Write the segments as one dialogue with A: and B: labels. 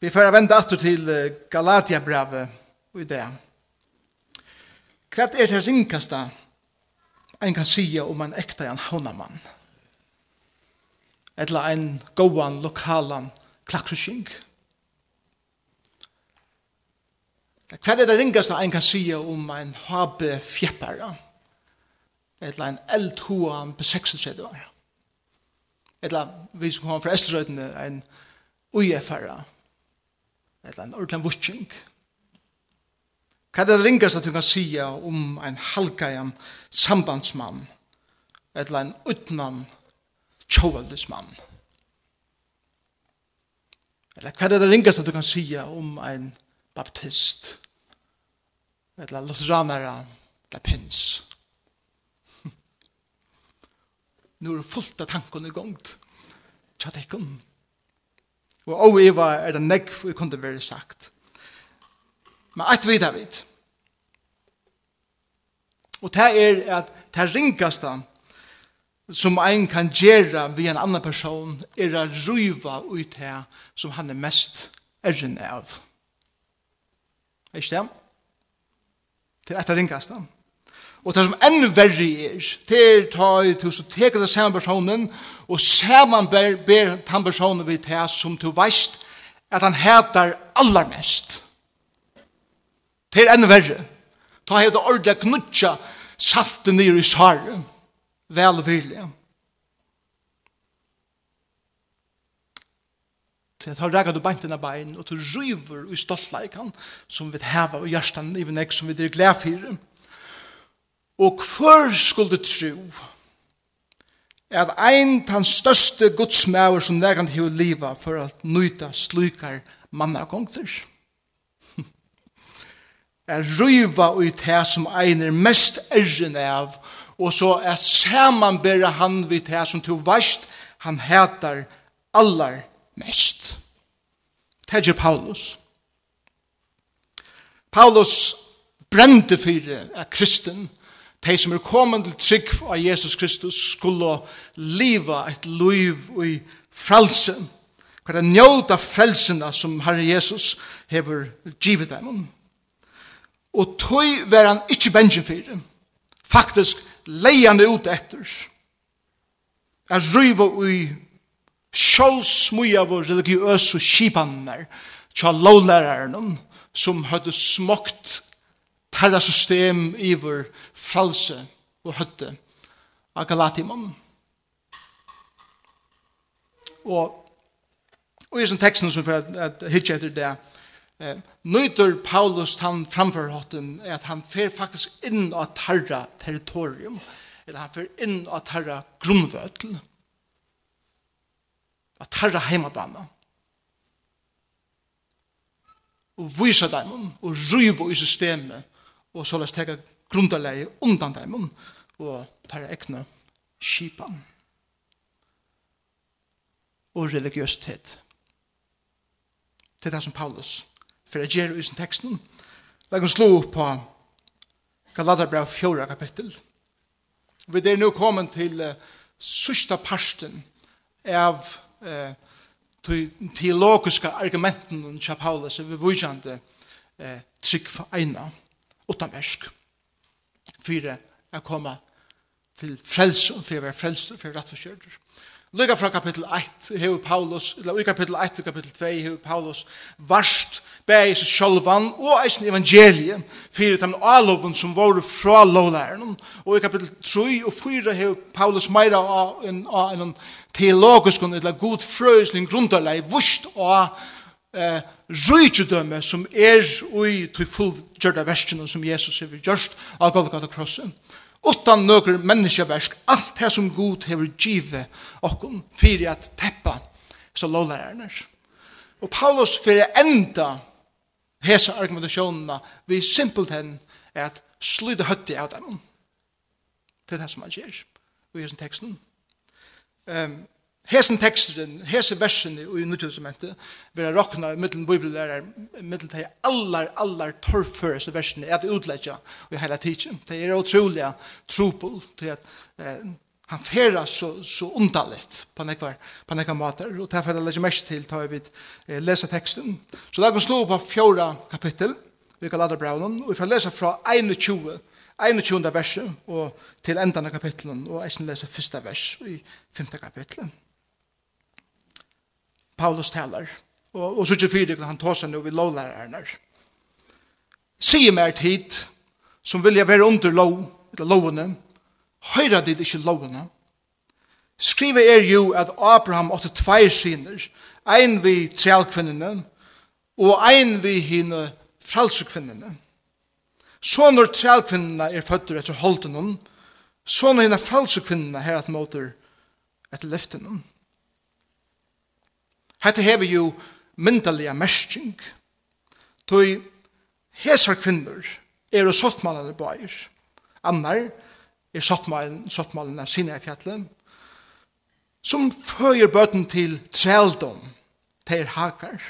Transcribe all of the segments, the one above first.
A: Vi får vende atter til Galatia-brevet i det. Hva er det ringkasta en kan sige om en ekta en hånamann? Eller en gåan, lokalan, klakkrusing? Hva er det ringkasta en kan sige om en habe fjeppare? Eller en eldhoan besekselsjedvar? Eller vi som kommer fra Esterøytene, en ujefarra? eller en ordentlig vutsing. Hva er det ringast at du kan sija om en halgajan sambandsmann, eller en utnan tjåveldesmann? Eller hva er det ringast at du kan sija om en baptist, eller lutheranere, eller pins? Nå er det fullt av tankene i gongt. Tja, det er ikke Og av Eva er det nekk vi kunne være sagt. Men at vi det vet. Og det er at det ringaste som ein kan gjøre ved en annan person er å ruva ut her som han er mest erren av. Er ikke det? Til etter ringaste. Det Og det som enn verri er, det er ta i til å teker det samme personen, og saman ber, ber den personen vi til som du veist, at han heter allermest. Det er enn verre. Ta i det ordet knutja salten nir i sare, vel og vilje. Til at ha rega du beintina bein, og du ryver i stoltleikan, som vi heva og gjerstan i vi nek som vi er glad fyrir, Og hver skulle tro at ein tan største godsmauer som nærkant hiver liva for at nøyta slukar mannagongter er røyva ut her som ein er mest ergen av og så er samanbæra han vid her som to vast han heter allar mest. Tedje Paulus Paulus brente fyrir er kristen De som er kommet til trygg av Jesus Kristus skulle liva et liv i frelse. Hva er njóta frelsene som Herre Jesus hever givet dem. Og tog var han ikke bensjen for fyrir. Faktisk leiande ut etter. Er ryva ui sjálfsmuja av religiøse skipanner til lovlæreren som høyde smokt tarra system iver fralse og høtte av Galatimon. Og, og i sånn teksten som for at, hitje etter det, eh, nøyder Paulus han framførhåten er at han fer faktisk inn av tarra territorium, eller han fer inn av tarra grunnvøtel, av tarra heimabana, og vysa dem, og ryva i systemet, og så lest teka grunderleie undan dem og tar ekne skipan og religiøsthet. Det er det som Paulus for jeg gjør i sin teksten. Da kan slå på Galaterbrev 4 kapittel. Vi er nå kommet til uh, sørste parsten av uh, teologiske argumenten til Paulus er vi vujande uh, trygg for ena utan versk. Fyre er koma til frelse, for å være frelse, for å være rettforskjørter. Lykka fra kapittel 1, hever Paulus, eller i kapittel 1 og kapittel 2, hever Paulus varst, bæg seg sjolvan og eisen evangeliet, fyrir dem avlopen som var fra lovlæren, og i kapittel 3 og 4 hever Paulus meira av en, av en teologisk, eller god frøysling grunderlei, vust og eh, rujtjudømme som er ui til fullgjørda verskene som Jesus har gjørst av Golgata krossen. Utan nøkker menneskeversk, alt det som god har givet okken fyrir at teppa så lovlærerne. Og Paulus fyrir enda hesa argumentasjonene vi simpelt hen er at sluta høtti av dem. Det er det som han gjør i hessen teksten. Um, Hesen teksten, hese versen i Nytjøsamentet, vil jeg råkne mittelen bibellærer, mittelen til allar, allar torrføreste versene, er at utleggja i hele tiden. Det er utrolig trupel til at eh, han færa så, så undaligt på nekvar, på nekvar mater, og derfor er det legger mest til ta vi eh, lesa teksten. Så da kan slå på fjorda kapittel, vi kan lade braunen, og vi får lesa fra 21, 21. verset og til endan av kapittelen, og jeg skal lese første vers i 5. kapittelet. Paulus talar. Og, og så ikke fyrir, han tar seg nå vid lovlærerne. Sige mer tid, som vilja være under lov, eller lovene, høyra dit ikkje lovene. Skrive er jo at Abraham åtte tveir syner, ein vi trelkvinnene, og ein vi hine fralsekvinnene. Så når trelkvinnene er føtter etter holden hon, så når hine fralsekvinnene her at måter etter leften hon. Hette hever jo myndelige mersking. Toi hesar kvinner er og sottmalene bøyer. Annar er sottmalen, sottmalen av sine fjallet. Som føyer bøten til trældom. til hakar.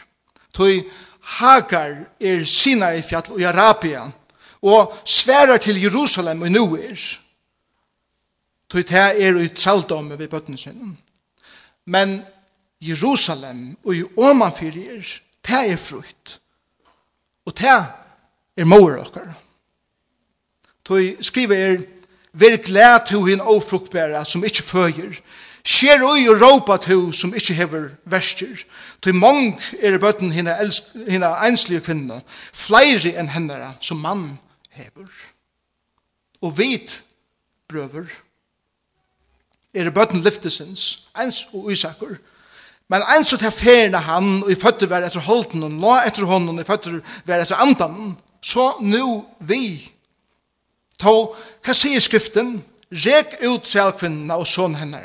A: Toi hakar er sina i fjallet og i Arabia. Og sverar til Jerusalem og nuer. Toi ta er i trældom ved bøten sin. Men Jerusalem og i omanfyrir, er, det er frukt. Og det er mor okkar. Toi skriver er, Vær glad til hinn ofruktbæra som ikkje føyer. Skjer ui og råpa til som ikkje hever verster. Toi mong er i bøtten hina, hina einslige kvinna, flere enn hennara som mann hever. Og vit, brøver, er i bøtten lyftesins, ens og usakur, Men ens og til ferna han, og i føtter var etter holden, og la etter hånden, og i føtter var etter andan, så nu vi. to, hva sier skriften? Rek ut selkvinna og sån henne.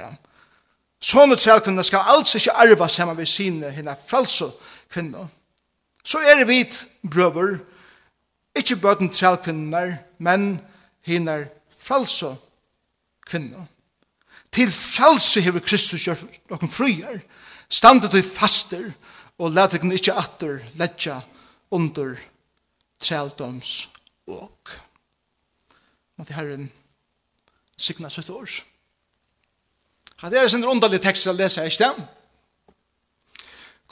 A: Sån ut selkvinna skal altså ikke arva sammen ved sine henne fralse kvinna. Så er vi brøver, ikke bøten selkvinna, men henne fralse kvinna. Til fralse hever Kristus gjør noen frier, Stande du faster, og let deg ikke atter letja under treldoms og. Må til Herren signa sitt år. Ja, det er en underlig tekst å lese, ikke det?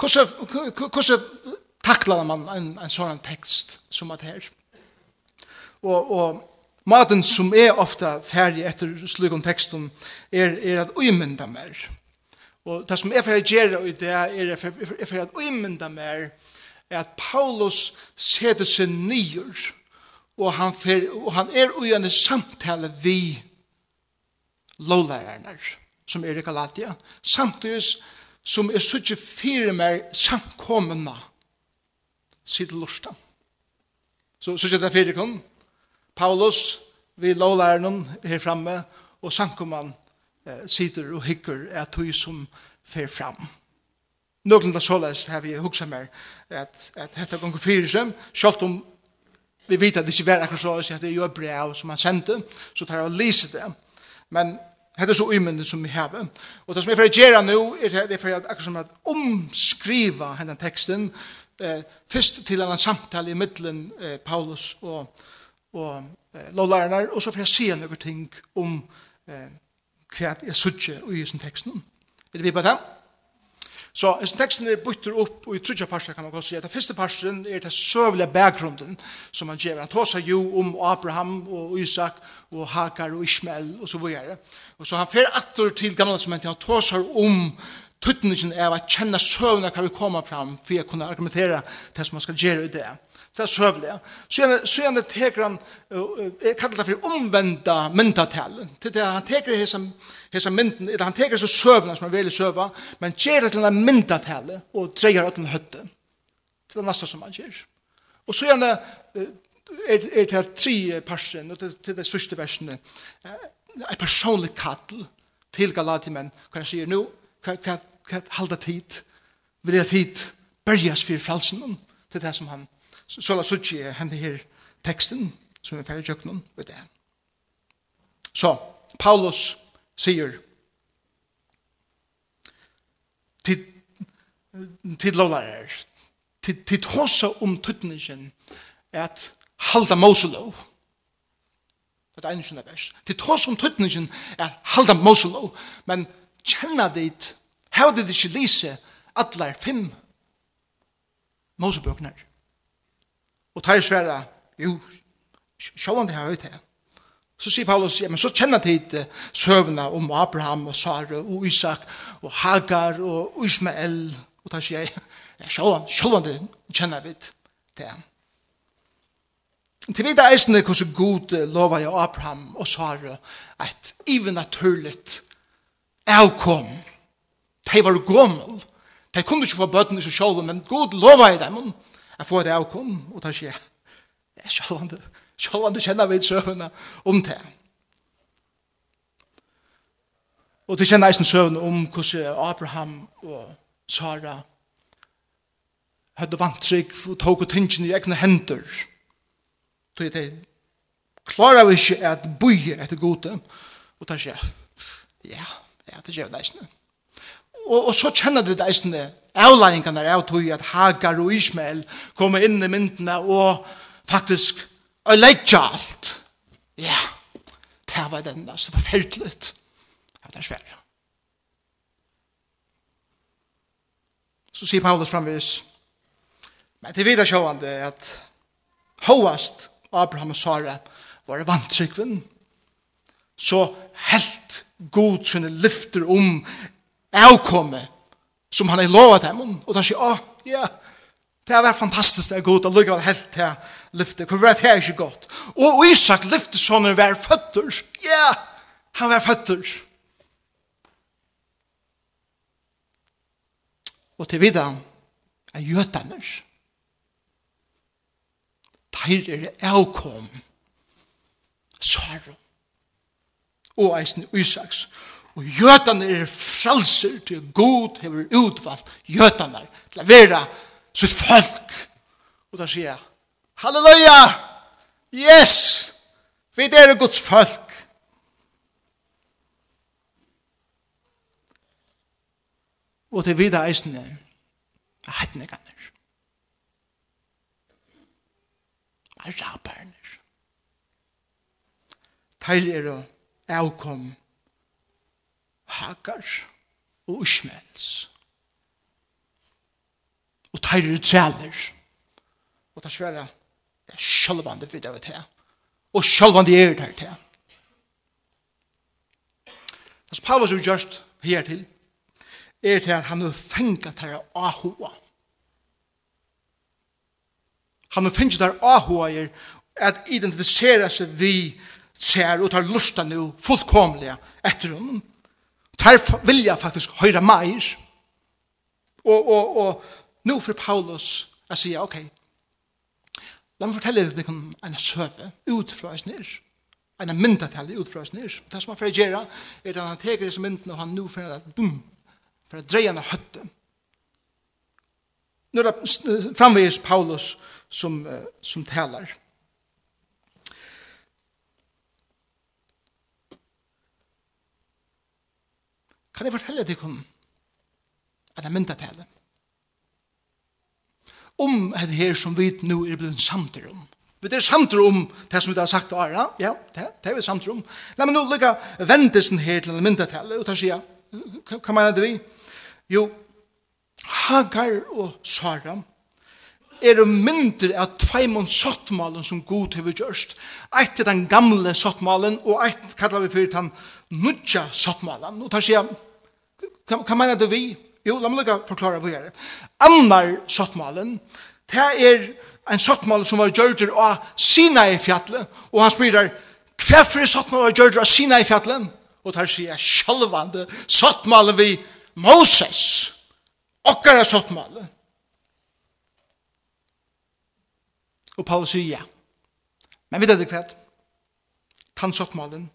A: Hvordan takler man en, en sånn tekst som at her? Og, og maten som er ofte ferdig etter slik om teksten er, er at uimynda mer. Og det som jeg fyrir gjerra i det er jeg fyrir at uimynda mer er at Paulus setter seg nyer og han, fer, og han er ui en samtale vi lovlærerne som er i Galatia samtidig som er suttje fire mer samkommende sitt lorsta. Så suttje det fire kom Paulus vi lovlærerne her framme og samkommende eh, sitter og hikker er tog som fer fram. Någon av såleis har vi hugsa mer at, at dette gonger fyrir seg, sjalt om vi vet at det ikke var akkurat såleis at det er jo brev som han sendte, så tar jeg og lyser det. Men Hetta er så uimende som vi har. Og det som jeg får gjøre nå, er det for at akkurat som at omskriva henne teksten, eh, først til en samtale i middelen eh, Paulus og, og eh, lovlærerne, og så får jeg sjá noen ting om eh, hva jeg sutje i sin teksten. Er det vi på det? Så i sin teksten er bytter opp, og i trutja parsen kan man godt si at den første parsen er den søvlige bakgrunden som han gjør. Han tar seg jo om Abraham og Isak og Hagar og Ishmael og så videre. Og så han fer atter til gamle testamentet, han tar seg om tuttningen av å kjenne søvnene kan vi komme fram for å kunne argumentere det som man skal gjøre i det. Det er søvlig. Så gjerne teker han, jeg kallar det for omvenda myndatalen. Det er han teker hese mynden, eller han teker så søvna som han vil søva, men gjør det til en myndatale og dreier ut en høtte. Det er nasta som han gjør. Og så gjerne er det til tre parsen, og til det sørste versene, en personlig kattel til Galatimen, hva han sier nå, hva halda tid, vil jeg tid, berges for frelsen, til det som han gjør Så la oss ikke hente her teksten som er ferdig tjøkken ved det. Så, Paulus sier til, til lovlærer, til, til tåse om tøtningen at halda Moselov. Det er eneste vers. Til tåse om tøtningen at halda Moselov, men kjenna dit, hevde det ikke lise atler fem Mosebøkner. Og tar svære, jo, sjåan det har høyt her. Så sier Paulus, ja, men så kjenner de ikke søvnene om Abraham og Sara og Isak og Hagar og Ismael. Og tar sier ja, sjåan, sjåan det kjenner vi det. Til videre eisende hvordan god lova jeg Abraham og Sara et even naturligt avkom. De var gommel. De kunne ikke få bøtten i seg sjåan, men god lova i dem. Og Jeg får et avkom, og tar sier jeg, det er sjalvande, sjalvande kjenner vi søvnene om det. Og du kjenner eisen søvn om hvordan Abraham og Sara hadde vantrygg og tog og tingene i egne hender. Så jeg tenkte, klarer vi ikke at bøye etter gode? Og da sier jeg, ja, ja, det gjør det ikke og, og så kjenner det deisende avleggingene av tog at Hagar og Ismael kommer inn i myndene og faktisk ødelegger alt. Ja, det var den der, det var forferdelig. Ja, det er svært. Så sier Paulus framvis, men det videre sjående at hovast Abraham og Sara var vantrykven, så helt god sinne lyfter om avkomme som han har lovet dem. Og da sier, å, ja, det har vært fantastisk, det er godt, og lykke var helt til lyfte. Hvor var det her ikke godt? Og Isak lyfte sånn var føtter. Ja, han var føtter. Og til videre er jøtene. Der er det avkom. Sara. Og eisen Isaks Og jøtene er frelser til god hever utvalgt jøtene til å være sitt folk. Og da sier jeg, Halleluja! Yes! Vi er Guds folk. Og til videre eisene er hettene er raperne. Teir er å avkomme Hagar og Ishmaels. Og teirer trealer. Og tar sværa, det er sjølvande vidt av det Og sjølvande er det her Det som Paulus har gjort her til, er til at han har fengt her av. Han har fengt her av er at identifisere seg vi ser og tar lusta nu fullkomlige etter honom tar vilja faktisk høyra meir. Og, og, og nå for Paulus jeg sier, ok, la meg fortelle deg om en søve ut fra oss nir. En myndatall ut fra oss nir. Det som han fyrir gjerra er at han teker disse myndene og han nå fyrir at bum, for at dreia han høtte. Nå er det framvegis Paulus som, som talar. kan jeg fortelle deg om at jeg mynda tale om det her som vi nå er blitt samtidig om. Vi er samtidig om det som vi har sagt og ja, Ja, det, det er vi samtidig om. La meg nå lykke ventesen her til en myndatale og ta sier, hva mener det vi? Jo, Hagar og Sara er myndir av tveimon sottmalen som god har gjørst. Eitt er den gamle sottmalen, og eitt kallar vi fyrir den nudja sottmalen. Og ta sier, hva, hva mener du vi? Jo, la meg lukka forklare hva er. Annar sottmalen, det er en sottmalen som var gjørt av Sinai fjallet, og han spyrir, hva for sottmalen var gjørt av Sinai fjallet? Og der sier jeg sjølvande, sottmalen vi Moses, okkar er sottmalen. Og Paulus sier ja. Men vet du hva? Tansottmalen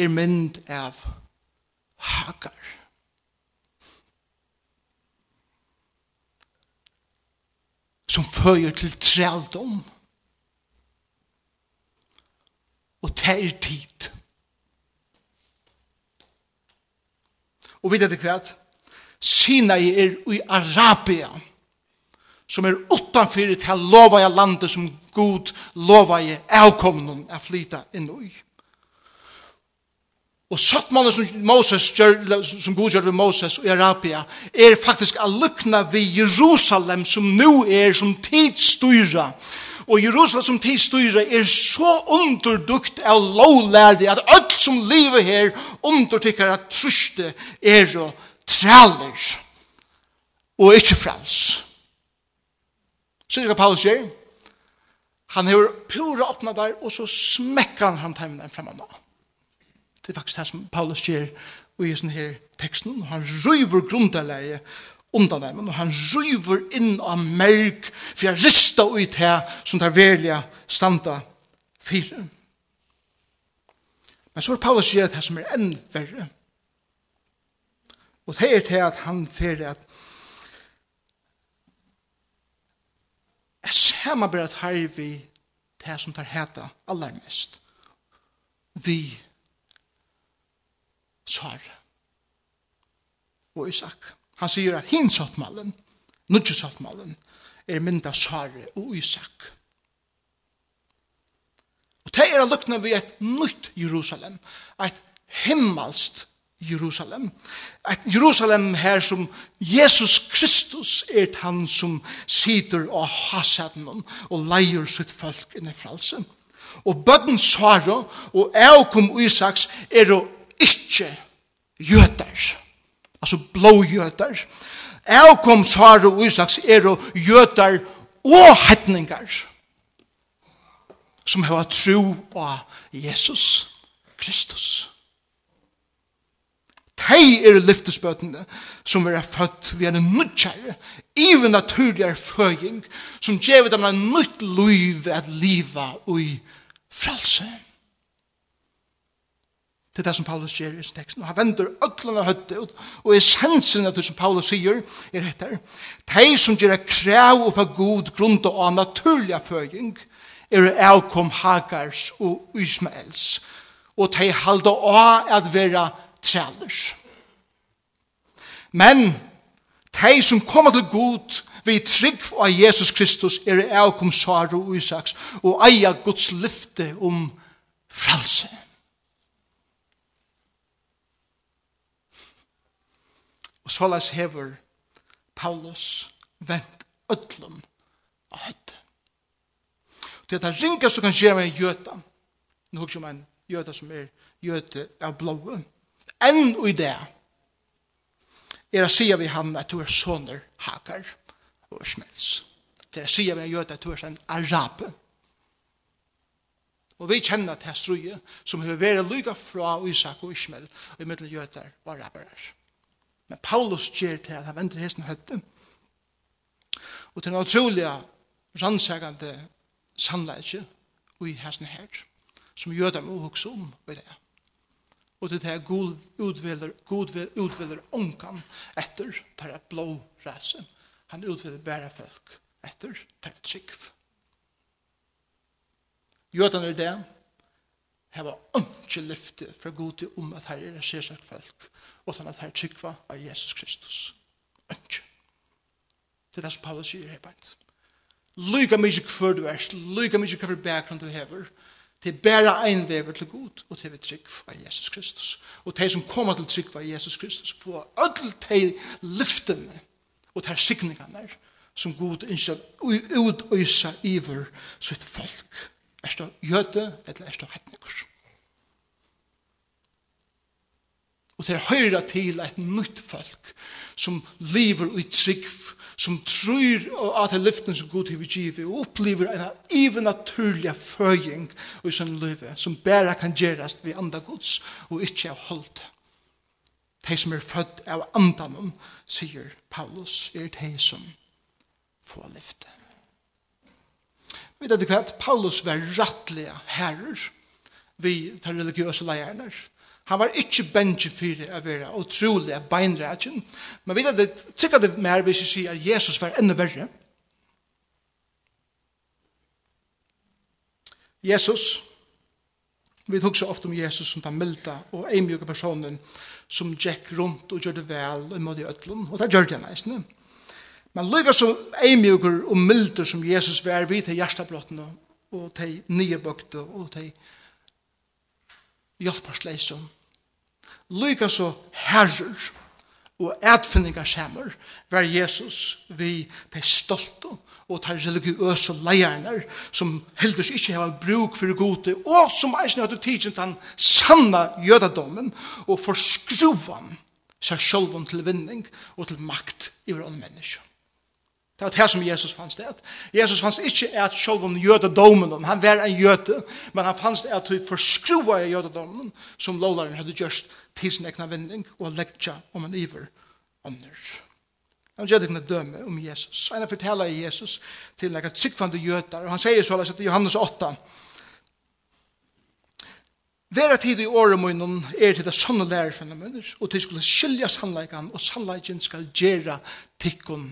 A: er mynd av Hagar. Som fører til trældom. Og tær tid. Og vidt etter hvert, Sinai er i Arabia, som er utanfyrir til lova i landet som Gud lova i avkomnen er flyta inn i. Og sattmannen som, Moses, som Gud gjør ved Moses og Arabia er faktisk a lukna ved Jerusalem som nu er som tidsstyra. Og Jerusalem som tidsstyra er så underdukt av lovlærdig at alt som lever her undertykker at truste er så træler og ikke frels. Så det er Paulus gjør. Han har pura åpnet der og så smekker han han den fremme nå. Det er faktisk det som Paulus gjør i denne her teksten. Han røyver grunnleie undan dem, og han røyver inn av merk for jeg rista ut her som det er velja standa fire. Men så er Paulus gjør det som er enn verre. Og det er til at han fyrir at Jeg ser meg bare at her vi det som tar heta allermest. Vi svar. og Isak. Han sier at hin sattmalen, nudje sattmalen, er mynda Sara og Isak. Og det er lukna vi et nytt Jerusalem, et himmelst Jerusalem. Et Jerusalem her som Jesus Kristus er han som sitter og hasaden og leier sitt folk inn i fralsen. Og bøtten Sara og Eukum Isaks er å ikke jøter, altså blåjøter. Jeg kom Sara og Isaks er og jøter og hetninger som har tro på Jesus Kristus. De er lyftespøtene som er født ved en nødkjære, even naturligere føying, som gjør dem en nødt liv at livet og i frelsen. Det er det som Paulus sier i sin tekst. Han vender ødlene høtte ut, og essensen av det som Paulus sier, er dette. De som gjør krav på god grunn og naturlig føring, er avkom Hagars og Ismaels, og de halda av at være trælers. Men de som kommer til god vi trygg av Jesus Kristus, er avkom Sara og Isaks, og eier Guds lyfte om frelse. Frelse. Og så las hever Paulus vent ötlum av høtt. Det er det ringa som kan skje med en gjøta. Nå hukker man en gjøta som er gjøte av blåa. Enn og i det er å si vi han at du er soner hakar og smels. Det er å si vi han gjøta at du er en arabe. Og vi kjenner til struje som har vært lyga fra Isak og Ismael og i middel gjøter og araberer. Men Paulus gjør til at han venter hesten høtte. Og til en utrolig rannsakende sannleggje og i hesten her, som gjør dem også om ved det. Og til det er god utveler, god utveler ånkan etter det her blå rase. Han utveler bare folk etter det her trygg. Gjør den er det, hava ønske lyfte fra gode om at her er sérstakt folk, og at her trykva av Jesus Kristus. Ønske. Det er det som Paulus sier her beint. Lyga mykje hver du er, lyga mykje hver bakgrunn du hever, til er bare vever til god, og til vi trygg av Jesus Kristus. Og de som kommer til trygg av Jesus Kristus, får ödel til lyftene og til signingene som Gud ønsker å utøse iver sitt folk. Er det jøde, eller er det hettninger? Og det er høyre til et nytt folk som lever i trygg, som tror at det er lyften som god til vi giver, og opplever en even naturlig føying i sin liv, som bare kan gjøres ved andre gods, og ikke av holdt. De som er født av andan, sier Paulus, er de som får lyfte. Vi vet ikke at Paulus var rattlige herrer vi tar religiøse leierne. Han var ikke benji fyrir å være utrolig beinrætjen, men vi vet det tikka det mer hvis jeg sier at Jesus var enda verre. Jesus, vi tok så ofte om Jesus som den milda og eimjuka personen som Jack rundt og gjør det vel og måtte i ødlun, og det gjør det nesten. Men lykka så eimjukur og mildur som Jesus var vi til hjertablottene og til nye bøkte og til hjelparsleisum. Lykka så herrer og etfinningar samer var Jesus vi til stolte og til religiøse leierner som heldur ikke hava bruk for gode og som eisen hadde tidsin den sanna jødadommen og forskruvan seg sjolvun til vinning og til makt i våre mennesker. Det var det som Jesus fanns det. Jesus fanns ikke at selv om jødedomen, han var en jøde, men han fanns det at vi forskruva i jødedomen, som lovlaren hadde gjørst til sin egna vending, og lektja om en iver ånder. Han gjør det ikke døme om Jesus. Han forteller Jesus til en sikkvande jøder, og han sier så i Johannes 8, Vera tid i året munnen er til det sånne lærerfenomener, og til skulle skilja sannleikan, og sannleikan skal gjera tikkun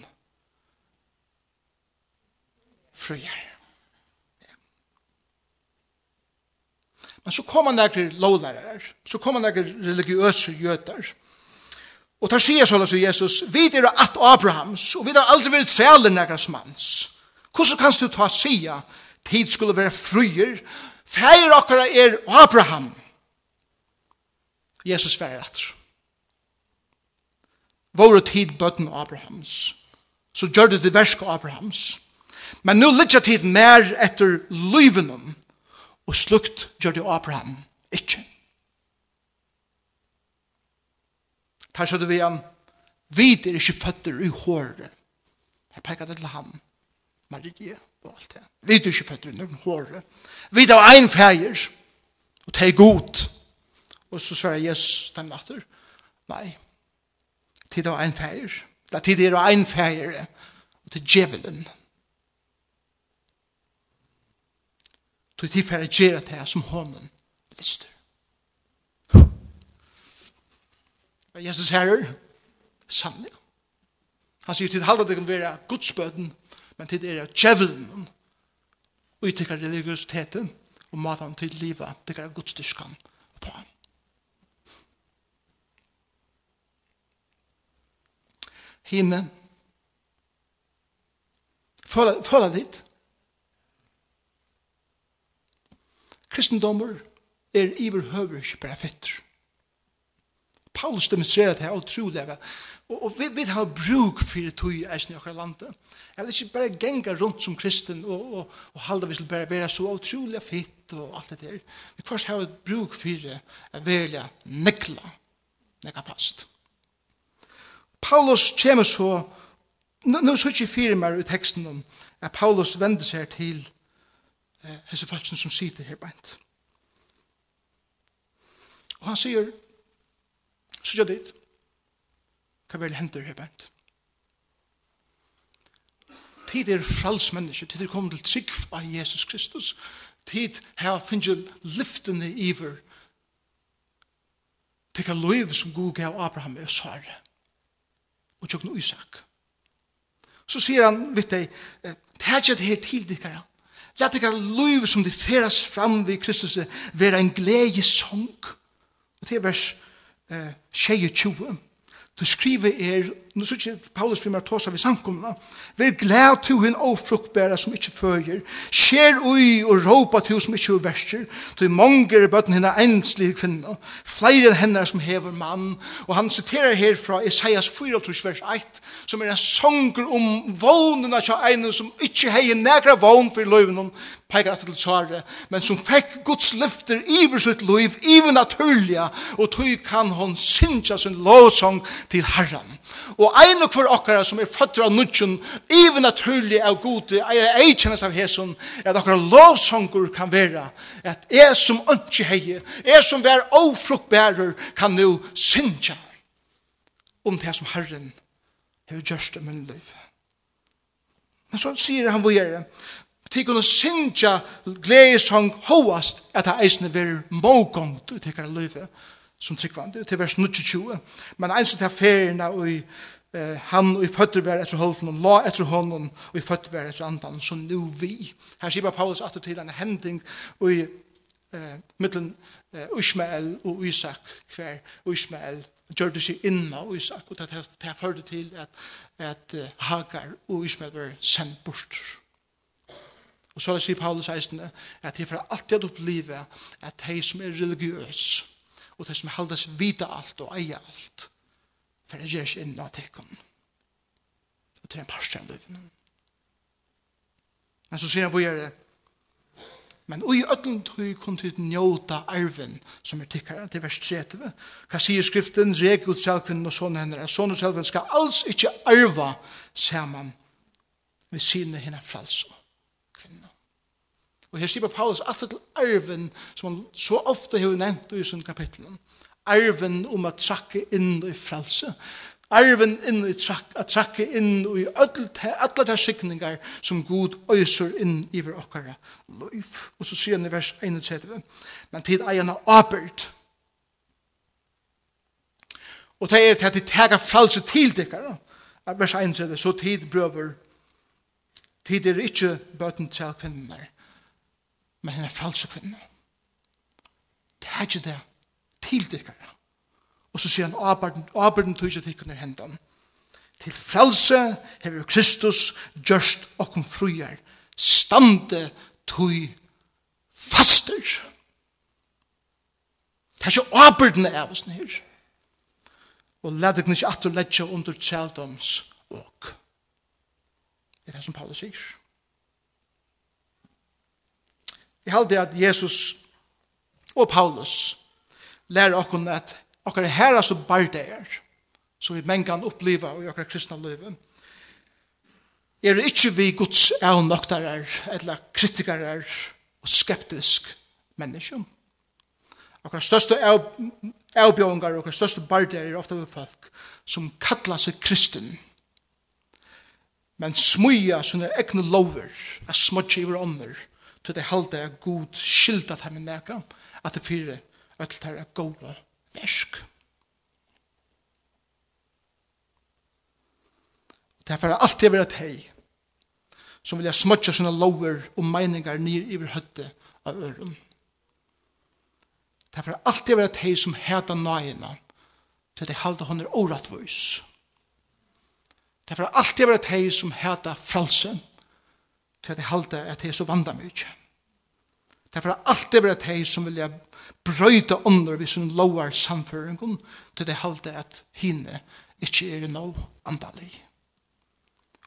A: frøyer. Men så kommer han til lovlærere, så kommer han til religiøse jøter, Og der sier så løs Jesus, vi er at Abrahams, og vi har aldri vært sæle nærkere manns. Hvordan kan du ta sia tid skulle være frøyer? feir okkara er Abraham. Jesus feir at. Våre tid bøtten Abrahams. Så gjør det det verske Abrahams. Men nu ligger tid mer etter løyvenom, og slukt gjør det Abraham ikke. Tar så du vi han, vi er ikke føtter i håret. Jeg peker det til han, Marie og alt det. Vi er ikke føtter i håret. Vi er en feir, og det er godt. Og så svarer Jesus den natter, nei, tid er en feir. Det er tid er av en feir, og til djevelen. Nei Så de får gjøre det som hånden lyster. Hva er Jesus herrer? Sanne. Han sier til halda det kan være godsbøten, men til det er djevelen og i tikkar religiositeten og maten til livet, det tikkar godstyrskan på ham. Hine, føler ditt. kristendommer er iverhøver ikke bare fetter. Paulus demonstrerer det her utrolig. Og, og vi, vi har bruk for det tog i eisen i akkurat landet. Jeg vil ikke bare genga rundt som kristen og, og, og halda vi skal bare være så utrolig fitt og alt det der. Vi først har bruk for det å velja nekla, nekla fast. Paulus kommer så, nå, nå så ikke fire mer i teksten om at Paulus vender seg til hese falsen som sitter her beint. Og han sier, så gjør dit, hva vel henter her beint? Tid er fralsmenneske, tid er kommet til trygg av Jesus Kristus, tid her finner lyftene iver, til hva liv som Gud gav Abraham og Sare, og tjøkken Isak. Så sier han, vet du, det her til dikkere, La det kan liv som det feras fram vid Kristus være en gledesong. Og det er vers eh, 22. Du skriver er, nu sier ikke Paulus for meg tåsa vi sankumna, vi er glad til hun ofruktbæra som ikke føyer, skjer ui og råpa til som ikke uverser, til mange er bøtten henne enslige kvinna, flere enn henne som hever mann, og han siterer her fra Isaias 4, vers 1, som er en sanger om vånene av en som ikke heier negra vån for løven, peikar at til Sare, men som fekk Guds lyfter iver sitt liv, iver naturliga, og tog kan hon sinja sin lovsong til Herren. Og ein og for okkara som er fattur av nudgen, even naturlig av gode, er eikjennes av Hesun, at okkara lovsongur kan vera, at jeg som ønske heier, jeg som vær ofruktbærer, kan nu syndja om det som Herren har gjørst om min liv. Men så sier han hvor gjerne, tikkur og syndja gledesong hovast at det eisne verir mågångt ut ikkar løyve som tryggvande til vers 22. Men eins til ferina og i eh, han og i føtter vær etter holden og la etter hånden og i føtter vær etter andan så nu vi. Her sier Paulus at til en hending og i eh, mittlen eh, Ishmael og Isak hver Ishmael gjør det seg inna og Isak og det har ført til at, at Hagar og Ismael var sendt bort. Og så sier Paulus eisende at det er for alltid å oppleve at de som er religiøse og det som haldas vita alt og eie alt for det gjør ikke innan tekken og til er en parstren løyven men så sier han hvor gjør det men ui ötlen tøy kun til njóta arven som er tikkar til vers 30 hva sier skriften reg ut selvkvinnen og sånne henne at sånne selvkvinnen skal alls ikkje arva saman med sine henne fralso kvinna Og her skriver Paulus alltid til arven, som han så ofte har nevnt i sånne kapitlen. Arven om at trakke inn i frelse. Arven inn i trakke, at trakke inn i alle de sikninger som Gud øyser inn i vår okkara liv. Og så sier han i vers 31, men tid eierne arbeid. Og det er til at de tega frelse til dere. Vers 31, så tid brøver Tid er ikke bøten til kvinner, men henne fralse kvinne. Det er ikke det til dykkere. Og så sier han arbeiden, tog ikke til kunne hendene. Til frelse hever Kristus gjørst og kom fruer. Stande tog faster. Det er ikke arbeiden av oss nere. Og lad deg ikke at du letja under tjeldoms og. Det er det som Paulus sier. Jeg halte at Jesus og Paulus lærer okkur at okkar herra som bardeir, som vi mengan oppleva i okkar kristna løyve, er ikkje vi Guds avnoktarar, eller kritikarar og skeptisk menneskjum. Okkar største avbjøringar, okkar største bardeir er ofte vi folk som kallar seg kristen, men smuja sånne egne lover, er smudje i ånder, til det halde er god skylda til min neka, at det fyre øtlet her er gode versk. Det er alltid vært hei, som vilja smutja sina lover og meiningar nir iver høtte av ørum. Det er alltid vært hei som heta nøyina, til det halde hon er orattvois. Det er alltid vært hei som heta fralsen, til at jeg halte at jeg er så vanda mye. Derfor har alltid vært jeg som vilja brøyta under hvis hun lovar samføringen til at jeg halte at henne ikke er no andalig.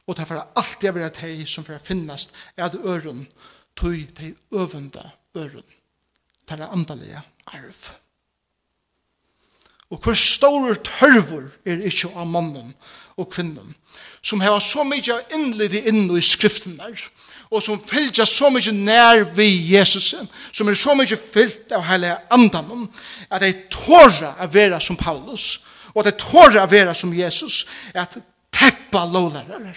A: Og derfor har alltid vært jeg som for finnast er at øren tog til øvende øren til det andalige arv. Og hvor store tørver er ikke av mannen og kvinnen, som har så mye innlid inn i skriften der, og som fylgja så mye nær vi Jesus, som er så mye fyllt av hele andan, at de tåra å være som Paulus, og at de tåra å være som Jesus, at teppa lovlærere,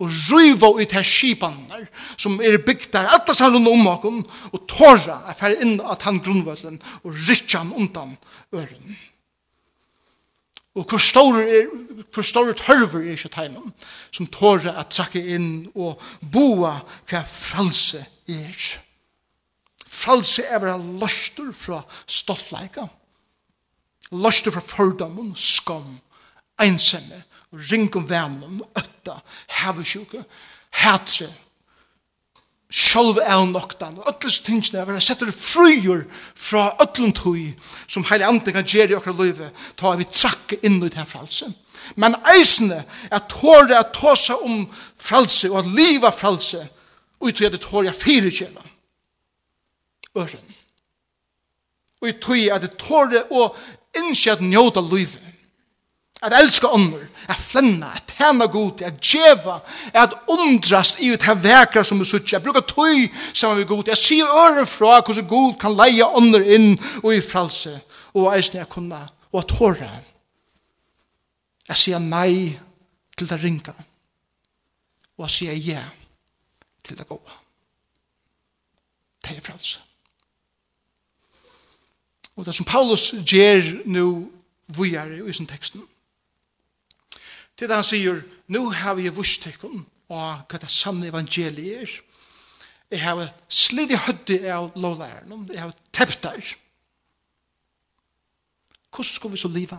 A: og ryva ut her skipaner, som er bygd der, alle sammen om okken, og tåra å fære inn at han grunnvøtlen, og rytja han undan øren. Og hvor stor er, hvor stor tørver er ikke teimen, som tårer at trakke inn og boa hva fralse er. Fralse er vera løster fra stoltleika, løster fra fordommen, skam, einsemme, ringum vennum, øtta, hevesjuke, hetre, sjálv av noktan, og öllus tingsne av vera setter frujur fra öllum tui som heile andre kan gjere okra løyve, ta vi trakke inn i den fralse. Men eisne er tåre at tåsa om fralse og at liva fralse ut i at det tåre fire kjeva. Øren. Og i at det tåre og innskje njóta løyve at elska ånder, at flenna, at tjena god, at djeva, at undrast i ut her vekra som vi suttje, at bruka tøy saman vi god, at sier øren fra hvordan god kan leia ånder inn og i fralse, og eisne jeg kunna, og at håra. At sier nei til det ringa, og at sier ja til det goa. Det er fralse. Og det som Paulus gjer nu vujare i sin teksten, Til det han sier, nu har vi vust tekken av hva det sanne evangeliet er. Jeg har slidig hødde av lovlæren, jeg har tept der. Hvordan skal vi så liva?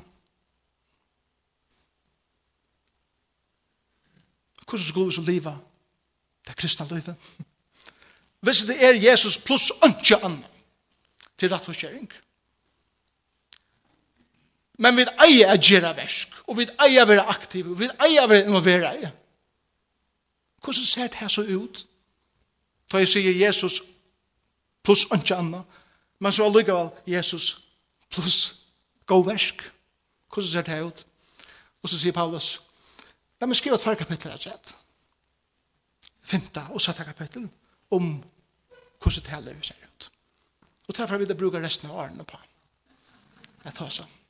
A: Hvordan skal vi så liva? Det er kristna livet. Hvis det er Jesus pluss ønske annet til rettforskjering. Hvordan Men vi eier å gjøre versk, og vi eier å være aktiv, og vi eier å være involvera. Hvordan ser det her så ut? Da jeg sier Jesus pluss ikke anna, men så allikevel Jesus pluss god versk. Hvordan ser det her ut? Og så sier Paulus, la meg skrive et færre kapittel her sett. Femta og sjette kapittel om hvordan det her ser ut. Og derfor vil jeg bruke resten av årene på. Jeg tar sånn.